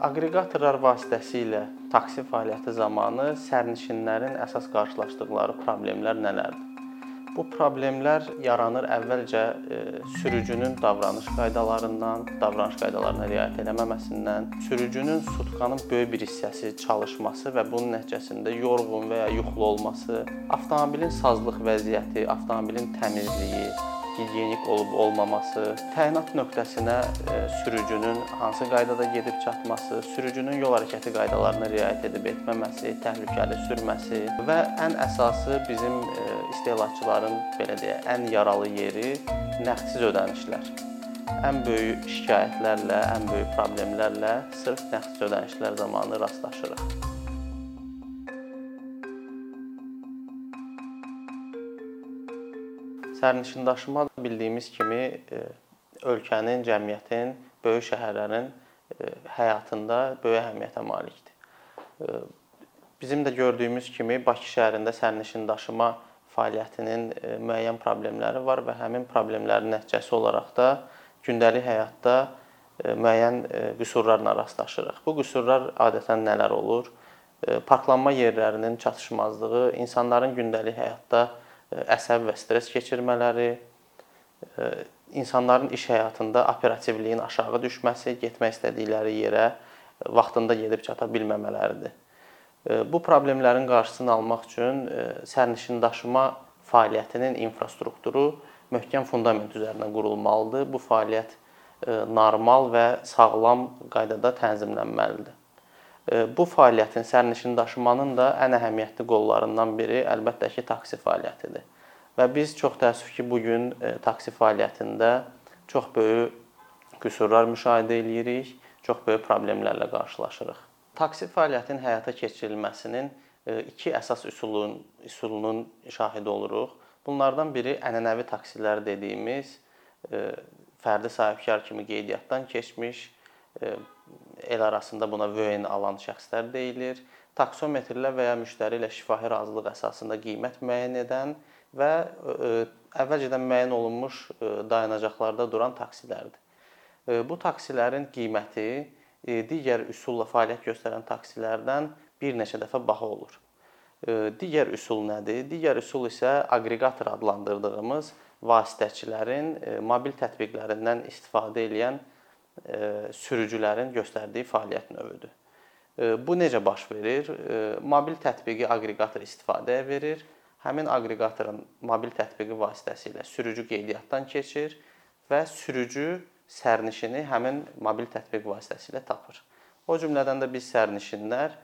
Aqreqatorlar vasitəsilə taksi fəaliyyəti zamanı sərnişinlərin əsas qarşılaşdıqları problemlər nələrdir? Bu problemlər yaranır əvvəlcə e, sürücünün davranış qaydalarından, davranış qaydalarına riayət etməməsindən, sürücünün sutkanın böyük bir hissəsi çalışması və bunun nəticəsində yorğun və ya yuxulu olması, avtomobilin sazlıq vəziyyəti, avtomobilin təmizliyi, gigiyenik olub olmaması, təyinat nöqtəsinə e, sürücünün hansı qaydada gedib çatması, sürücünün yol hərəkəti qaydalarına riayət edib etməməsi, təhlükəli sürməsi və ən əsası bizim e, istehlakçıların belə deyək, ən yaralı yeri nəğdsiz ödənişlər. Ən böyük şikayətlərlə, ən böyük problemlərlə sırf nəğdsiz ödənişlər zamanı rastlaşırıq. Sərnişin daşıma bildiyimiz kimi e, ölkənin, cəmiyyətin, böyük şəhərlərin e, həyatında böyük əhəmiyyətə malikdir. E, bizim də gördüyümüz kimi Bakı şəhərində sərnişin daşıma fəaliyyətinin müəyyən problemləri var və həmin problemlərin nəticəsi olaraq da gündəlik həyatda müəyyən qüsurlarla rastlaşırıq. Bu qüsurlar adətən nələr olur? Parklanma yerlərinin çatışmazlığı, insanların gündəlik həyatda əsəb və stress keçirmələri, e, insanların iş həyatında operativliyin aşağı düşməsi, getmək istədikləri yerə vaxtında gedib çata bilməmələridir. E, bu problemlərin qarşısını almaq üçün e, sərnişin daşıma fəaliyyətinin infrastrukturu möhkəm fundament üzərinə qurulmalıdır. Bu fəaliyyət normal və sağlam qaydada tənzimlənməlidir. Bu fəaliyyətin sərnişin daşımanın da ən əhəmiyyətli qollarından biri əlbəttə ki, taksi fəaliyyətidir. Və biz çox təəssüf ki, bu gün taksi fəaliyyətində çox böyük qüsurlar müşahidə edirik, çox böyük problemlərlə qarşılaşırıq. Taksi fəaliyyətinin həyata keçirilməsinin iki əsas üsulun üsulunun şahidi oluruq. Bunlardan biri ənənəvi taksilər dediyimiz fərdi sahibkar kimi qeydiyyatdan keçmiş el arasında buna vöyn alan şəxslər deyilir. Taksometrlə və ya müştəri ilə şifahi razılıq əsasında qiymət müəyyən edən və əvvəlcədən müəyyən olunmuş dayanacaqlarda duran taksilərdir. Bu taksilərin qiyməti digər üsulla fəaliyyət göstərən taksilərdən bir neçə dəfə baha olur. Digər üsul nədir? Digər üsul isə aqreqator adlandırdığımız vasitəçilərin mobil tətbiqlərindən istifadə edən sürücülərin göstərdiyi fəaliyyət növüdür. Bu necə baş verir? Mobil tətbiqi aqreqator istifadəyə verir. Həmin aqreqatorun mobil tətbiqi vasitəsilə sürücü qeydiyyatdan keçir və sürücü sərnişini həmin mobil tətbiq vasitəsilə tapır. O cümlədən də biz sərnişinlər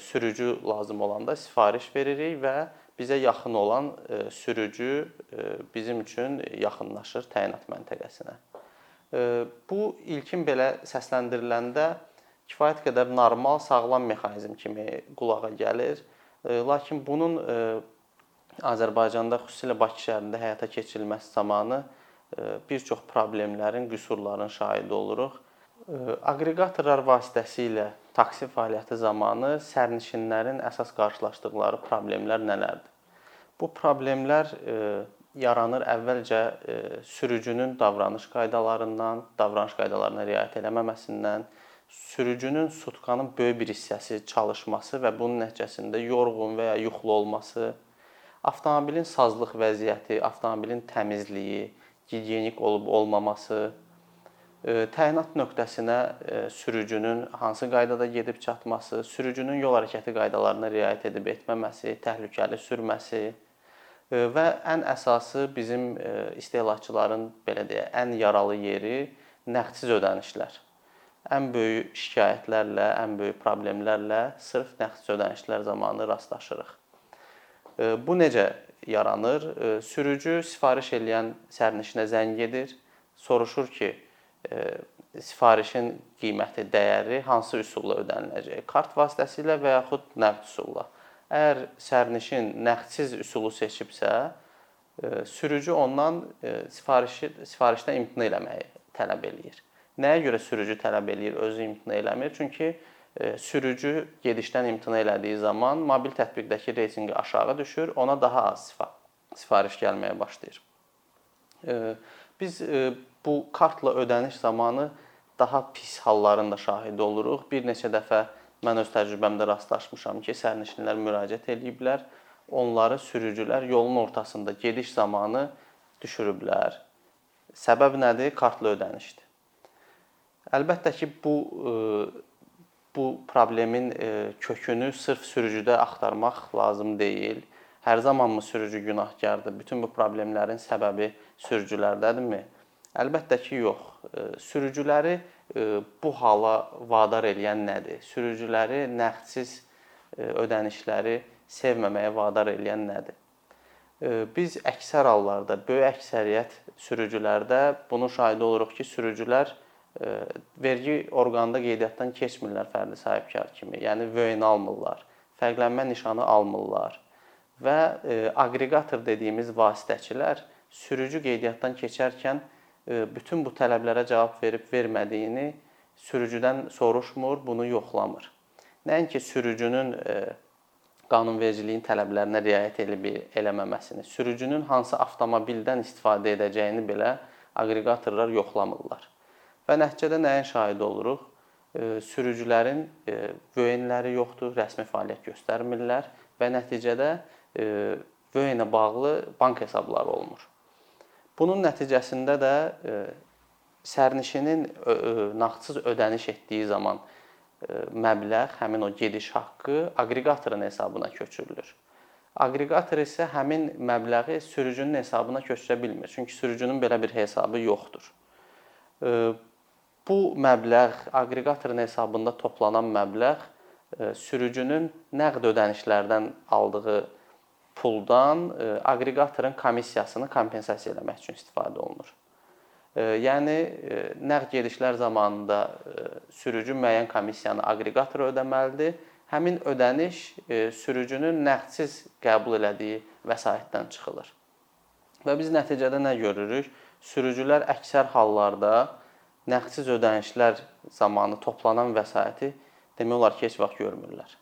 sürücü lazım olanda sifariş veririk və bizə yaxın olan sürücü bizim üçün yaxınlaşır təyinat məntəqəsinə. Bu ilkin belə səsləndiriləndə kifayət qədər normal, sağlam mexanizm kimi qulağa gəlir. Lakin bunun Azərbaycanda, xüsusilə Bakı şəhərində həyata keçirilməsi zamanı bir çox problemlərin, qüsurların şahidi oluruq. Aqreqatorlar vasitəsilə taksi fəaliyyəti zamanı sərnişinlərin əsas qarşılaşdıqları problemlər nələrdir? Bu problemlər yaranır. Əvvəlcə e, sürücünün davranış qaydalarından, davranış qaydalarına riayət etməməsindən, sürücünün sutkanın böyük bir hissəsi çalışması və bunun nəticəsində yorğun və ya yuxulu olması, avtomobilin sazlıq vəziyyəti, avtomobilin təmizliyi, gigiyenik olub olmaması, e, təyinat nöqtəsinə e, sürücünün hansı qaydada gedib çatması, sürücünün yol hərəkəti qaydalarına riayət edib etməməsi, təhlükəli sürməsi, və ən əsası bizim istehlakçıların belə deyək, ən yaralı yeri nəğdsiz ödənişlər. Ən böyük şikayətlərlə, ən böyük problemlərlə sırf nəğdsiz ödənişlər zamanı rastlaşırıq. Bu necə yaranır? Sürücü sifariş edən sərnişinə zəng edir, soruşur ki, sifarişin qiyməti, dəyəri hansı üsulla ödəniləcək? Kart vasitəsilə və yaxud nəqd üsulla. Əgər sərnişin nəğdsiz üsulu seçibsə, e, sürücü ondan e, sifarişi sifarişdən imtina eləməyi tələb eləyir. Nəyə görə sürücü tələb eləyir, özü imtina eləmir? Çünki e, sürücü gedişdən imtina elədiyi zaman mobil tətbiqdəki reytinqi aşağı düşür, ona daha az sifariş gəlməyə başlayır. Biz bu kartla ödəniş zamanı daha pis halların da şahidi oluruq. Bir neçə dəfə mən öz təcrübəmdə rastlaşmışam ki, sərnişinlər müraciət ediblər. Onları sürücülər yolun ortasında gediş zamanı düşürüblər. Səbəb nədir? Kartla ödənişdir. Əlbəttə ki, bu bu problemin kökünü sırf sürücüdə axtarmaq lazım deyil. Hər zamanmı sürücü günahkardır? Bütün bu problemlərin səbəbi sürücülərdədirmi? Əlbəttə ki, yox. Sürücüləri bu hala vadar eləyən nədir? Sürücüləri nəğdsiz ödənişləri sevməməyə vadar eləyən nədir? Biz əksər hallarda, böyük əksəriyyət sürücülərdə bunun şahidi oluruq ki, sürücülər vergi orqanında qeydiyyatdan keçmirlər fərdi sahibkar kimi. Yəni vöyn almırlar, fərqlənmə nişanı almırlar və aqreqator dediyimiz vasitəçilər sürücü qeydiyyatdan keçərkən bütün bu tələblərə cavab verib vermədiyini sürücüdən soruşmur, bunu yoxlamır. Nəinki sürücünün qanunvericiliyin tələblərinə riayət edib eləməməsini, sürücünün hansı avtomobildən istifadə edəcəyini belə aqreqatorlar yoxlamırlar. Və nəticədə nəyin şahidi oluruq? Sürücülərin vöynləri yoxdur, rəsmi fəaliyyət göstərmirlər və nəticədə vöynə bağlı bank hesabları olmur. Bunun nəticəsində də sərnişinin nağdsız ödəniş etdiyi zaman məbləğ, həmin o gediş haqqı aqreqatorun hesabına köçürülür. Aqreqator isə həmin məbləği sürücünün hesabına köçürə bilmir. Çünki sürücünün belə bir hesabı yoxdur. Bu məbləğ aqreqatorun hesabında toplanan məbləğ sürücünün nəqd ödənişlərdən aldığı puldan aqreqatorun komissiyasını kompensasiya eləmək üçün istifadə olunur. Yəni nəqd gedişlər zamanında sürücü müəyyən komissiyanı aqreqatora ödəməlidir. Həmin ödəniş sürücünün nəqdsiz qəbul elədiyi vəsaitdən çıxılır. Və biz nəticədə nə görürük? Sürücülər əksər hallarda nəqdsiz ödənişlər zamanı toplanan vəsaiti demək olar ki, heç vaxt görmürlər.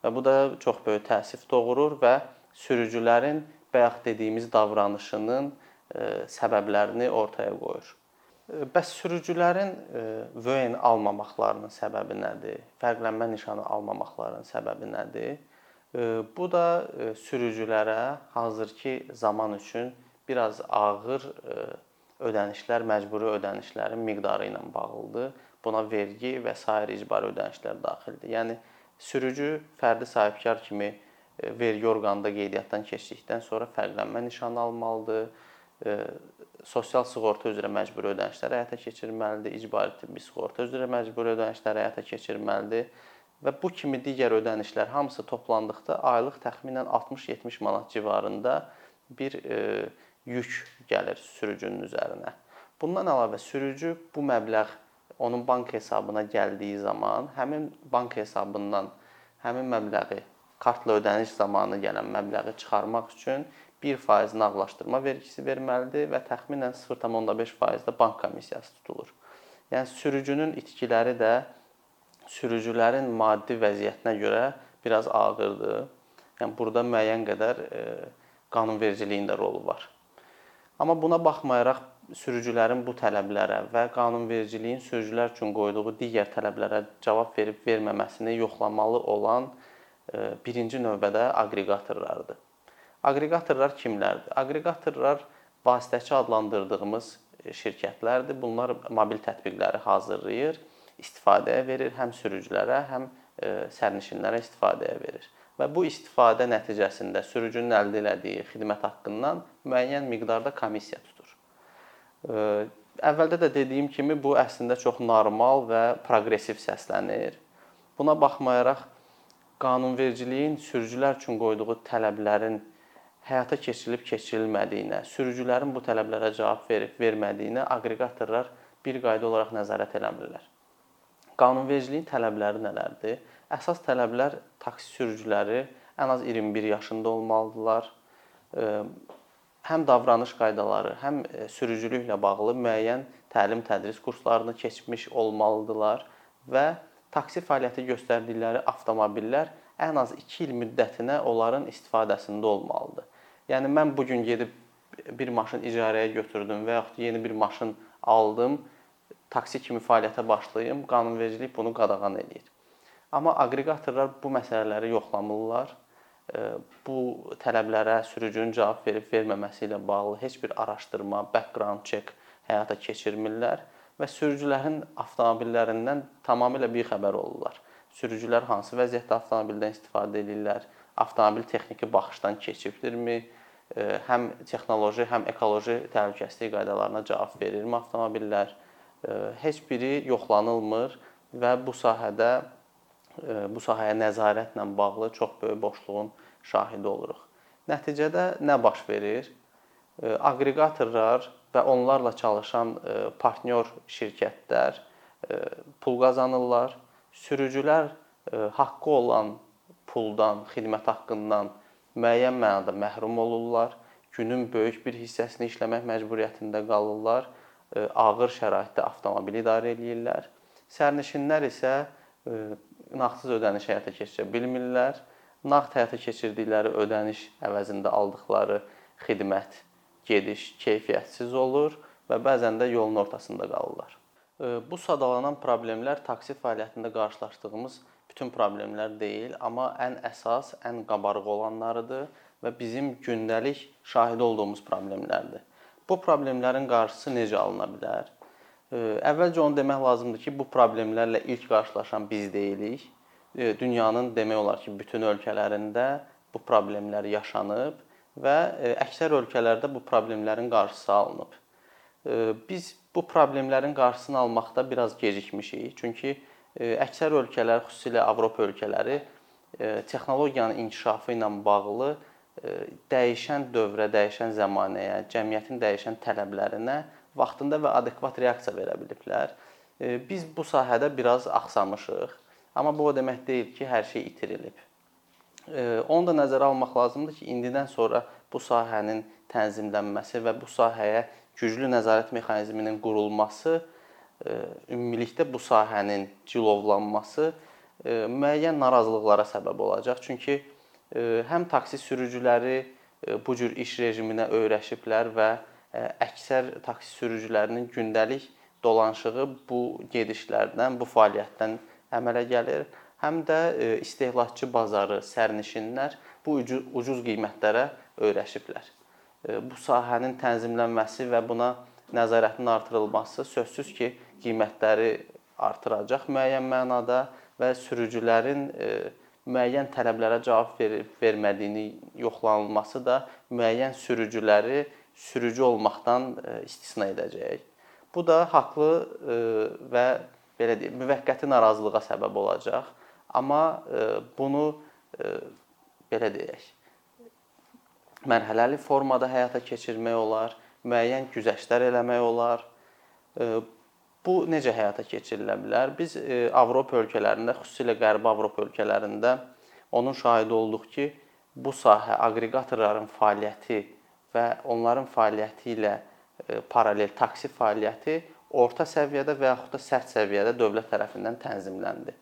Və bu da çox böyük təəssüf doğurur və sürücülərin bayaq dediyimiz davranışının səbəblərini ortaya qoyur. Bəs sürücülərin vöyn almamaqlarının səbəbi nədir? Fərqlənmə nişanı almamaqlarının səbəbi nədir? Bu da sürücülərə hazırki zaman üçün biraz ağır ödənişlər, məcburi ödənişlərin miqdarı ilə bağlıdır. Buna vergi və sair icbari ödənişlər daxildir. Yəni sürücü fərdi sahibkar kimi vergi orqanında qeydiyyatdan keçdikdən sonra fərqlənmə nişanı almalıdır. Sosial sığorta üzrə məcburi ödənişlər həyata keçirməlidir, icbari tibbi sığorta üzrə məcburi ödənişlər həyata keçirməlidir və bu kimi digər ödənişlər hamısı toplandıqda aylıq təxminən 60-70 manat civarında bir yük gəlir sürücünün üzərinə. Bundan əlavə sürücü bu məbləğ onun bank hesabına gəldiyi zaman həmin bank hesabından həmin məbləği kartla ödəniş zamanı gələn məbləği çıxarmaq üçün 1% nağdlaşdırma vergisi verməlidir və təxminən 0.5% də bank komissiyası tutulur. Yəni sürücünün itkiləri də sürücülərin maddi vəziyyətinə görə biraz ağırdır. Yəni burada müəyyən qədər qanunvericiliyin də rolu var. Amma buna baxmayaraq sürücülərin bu tələblərə və qanunvericiliyin sürücülər üçün qoyduğu digər tələblərə cavab verib verməməsini yoxlamalı olan birinci növbədə aqreqatorlardır. Aqreqatorlar kimlərdir? Aqreqatorlar vasitəçi adlandırdığımız şirkətlərdir. Bunlar mobil tətbiqləri hazırlayır, istifadəyə verir, həm sürücülərə, həm sərnişinlərə istifadəyə verir. Və bu istifadə nəticəsində sürücünün əldə etdiyi xidmət haqqından müəyyən miqdarda komissiya tutur. Əvvəldə də dediyim kimi bu əslində çox normal və proqressiv səslənir. Buna baxmayaraq qanunvericiliyin sürücülər üçün qoyduğu tələblərin həyata keçirilib keçirilmədiyinə, sürücülərin bu tələblərə cavab verib vermədiyinə aqreqatorlar bir qayda olaraq nəzarət eləmirlər. Qanunvericiliyin tələbləri nələrdir? Əsas tələblər taksi sürücüləri ən az 21 yaşında olmalıdırlar. Həm davranış qaydaları, həm sürücülüklə bağlı müəyyən təlim-tədris kurslarını keçmiş olmalıdırlar və taksi fəaliyyəti göstərdikləri avtomobillər ən az 2 il müddətinə onların istifadəsində olmalıdır. Yəni mən bu gün gedib bir maşın icarəyə götürdüm və yaxud yeni bir maşın aldım. taksi kimi fəaliyyətə başlayım, qanunvericilik bunu qadağan edir. Amma aqreqatorlar bu məsələləri yoxlamırlar. Bu tələblərə sürücünün cavab verib verməməsi ilə bağlı heç bir araşdırma, background check həyata keçirmirlər və sürücülərin avtomobillərindən tamamilə bixəbər olurlar. Sürücülər hansı vəziyyətdə avtomobildən istifadə edirlər, avtomobil texniki baxışdan keçibdirmi, həm texnoloji, həm ekoloji təhlükəsizlik qaydalarına cavab verirmi avtomobillər? Heç biri yoxlanılmır və bu sahədə bu sahəyə nəzarətlə bağlı çox böyük boşluğun şahidi oluruq. Nəticədə nə baş verir? Aqreqatorlar və onlarla çalışan partnyor şirkətlər pul qazanırlar. Sürücülər haqqı olan puldan, xidmət haqqından müəyyən mənada məhrum olurlar. Günün böyük bir hissəsini işləmək məcburiyyətində qalırlar. Ağır şəraitdə avtomobili idarə eləyirlər. Sərnişinlər isə nağdsız ödəniş həyata keçirə bilmirlər. Nağd həyata keçirdikləri ödəniş əvəzində aldıqları xidmət, gediş keyfiyyətsiz olur və bəzən də yolun ortasında qalırlar. Bu sadalanan problemlər taksi fəaliyyətində qarşılaşdığımız bütün problemlər deyil, amma ən əsas, ən qabarıq olanlarıdır və bizim gündəlik şahid olduğumuz problemlərdir. Bu problemlərin qarşısı necə alına bilər? Əvvəlcə onu demək lazımdır ki, bu problemlərlə ilk qarşılaşan biz deyilik. Dünyanın demək olar ki, bütün ölkələrində bu problemlər yaşanıb və əksər ölkələrdə bu problemlərin qarşısı alınıb. Biz bu problemlərin qarşısını almaqda biraz gecikmişik. Çünki əksər ölkələr, xüsusilə Avropa ölkələri texnologiyanın inkişafı ilə bağlı dəyişən dövrə, dəyişən zəmanəyə, cəmiyyətin dəyişən tələblərinə vaxtında və adekvat reaksiya verə biliblər. Biz bu sahədə biraz axsamışıq. Amma bu o demək deyil ki, hər şey itirilib. Onu da nəzərə almaq lazımdır ki, indidən sonra bu sahənin tənzimlənməsi və bu sahəyə güclü nəzarət mexanizminin qurulması ümumilikdə bu sahənin cilovlanması müəyyən narazılıqlara səbəb olacaq. Çünki həm taksi sürücüləri bu cür iş rejiminə öyrəşiblər və əksər taksi sürücülərinin gündəlik dolanışığı bu gedişlərdən, bu fəaliyyətdən əmələ gəlir. Həm də istehlakçı bazarı, sərnişinlər bu ucuz qiymətlərə öyrəşiblər. Bu sahənin tənzimlənməsi və buna nəzarətin artırılması sözsüz ki, qiymətləri artıracaq müəyyən mənada və sürücülərin müəyyən tələblərə cavab verib vermədiyini yoxlanılması da müəyyən sürücüləri sürücü olmaqdan e, istisna edəcək. Bu da haqlı e, və belə deyim, müvəqqəti narazılığa səbəb olacaq. Amma e, bunu belə deyək, mərhələli formada həyata keçirmək olar, müəyyən güzəştlər eləmək olar. Bu necə həyata keçirilə bilər? Biz Avropa ölkələrində, xüsusilə Qərbi Avropa ölkələrində onun şahidi olduq ki, bu sahə aqreqatorların fəaliyyəti və onların fəaliyyəti ilə e, paralel taksi fəaliyyəti orta səviyyədə və yaxud da sərt səviyyədə dövlət tərəfindən tənzimləndi.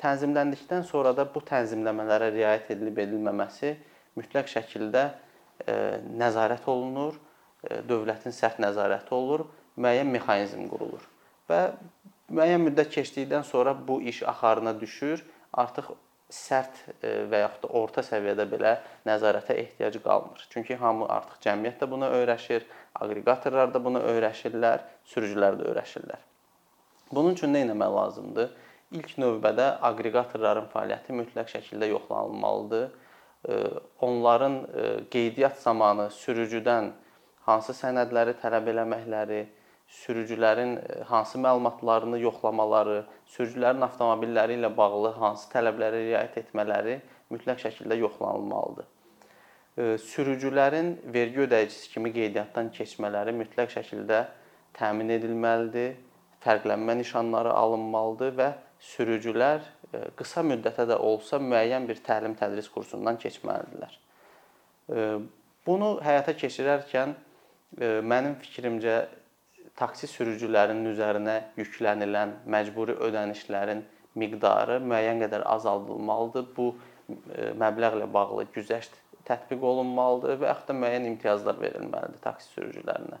Tənzimləndikdən sonra da bu tənzimləmələrə riayət edilib edilməməsi mütləq şəkildə e, nəzarət olunur, e, dövlətin sərt nəzarəti olur, müəyyən mexanizm qurulur və müəyyən müddət keçdikdən sonra bu iş axarına düşür. Artıq sərt e, və yaxud da orta səviyyədə belə nəzarətə ehtiyac qalmır. Çünki hamı artıq cəmiyyət də buna öyrəşir, aqreqatorlar da buna öyrəşirlər, sürücülər də öyrəşirlər. Bunun üçün nə etmək lazımdır? İlk növbədə aqreqatorların fəaliyyəti mütləq şəkildə yoxlanılmalıdır. Onların qeydiyyat zamanı sürücüdən hansı sənədləri tələb eləməkləri, sürücülərin hansı məlumatlarını yoxlamaları, sürücülərin avtomobilləri ilə bağlı hansı tələblərə riayət etmələri mütləq şəkildə yoxlanılmalıdır. Sürücülərin vergi ödəyicisi kimi qeydiyyatdan keçmələri mütləq şəkildə təmin edilməlidir. Fərqlənmə nişanları alınmalıdır və sürücülər e, qısa müddətə də olsa müəyyən bir təlim-tədris kursundan keçməlidirlər. Bunu həyata keçirərkən mənim fikrimcə taksi sürücülərinin üzərinə yüklənilən məcburi ödənişlərin miqdarı müəyyən qədər azaldılmalıdır. Bu e, məbləğlə bağlı güzəşt tətbiq olunmalıdır və yaxud da müəyyən imtiyazlar verilməlidir taksi sürücülərinə.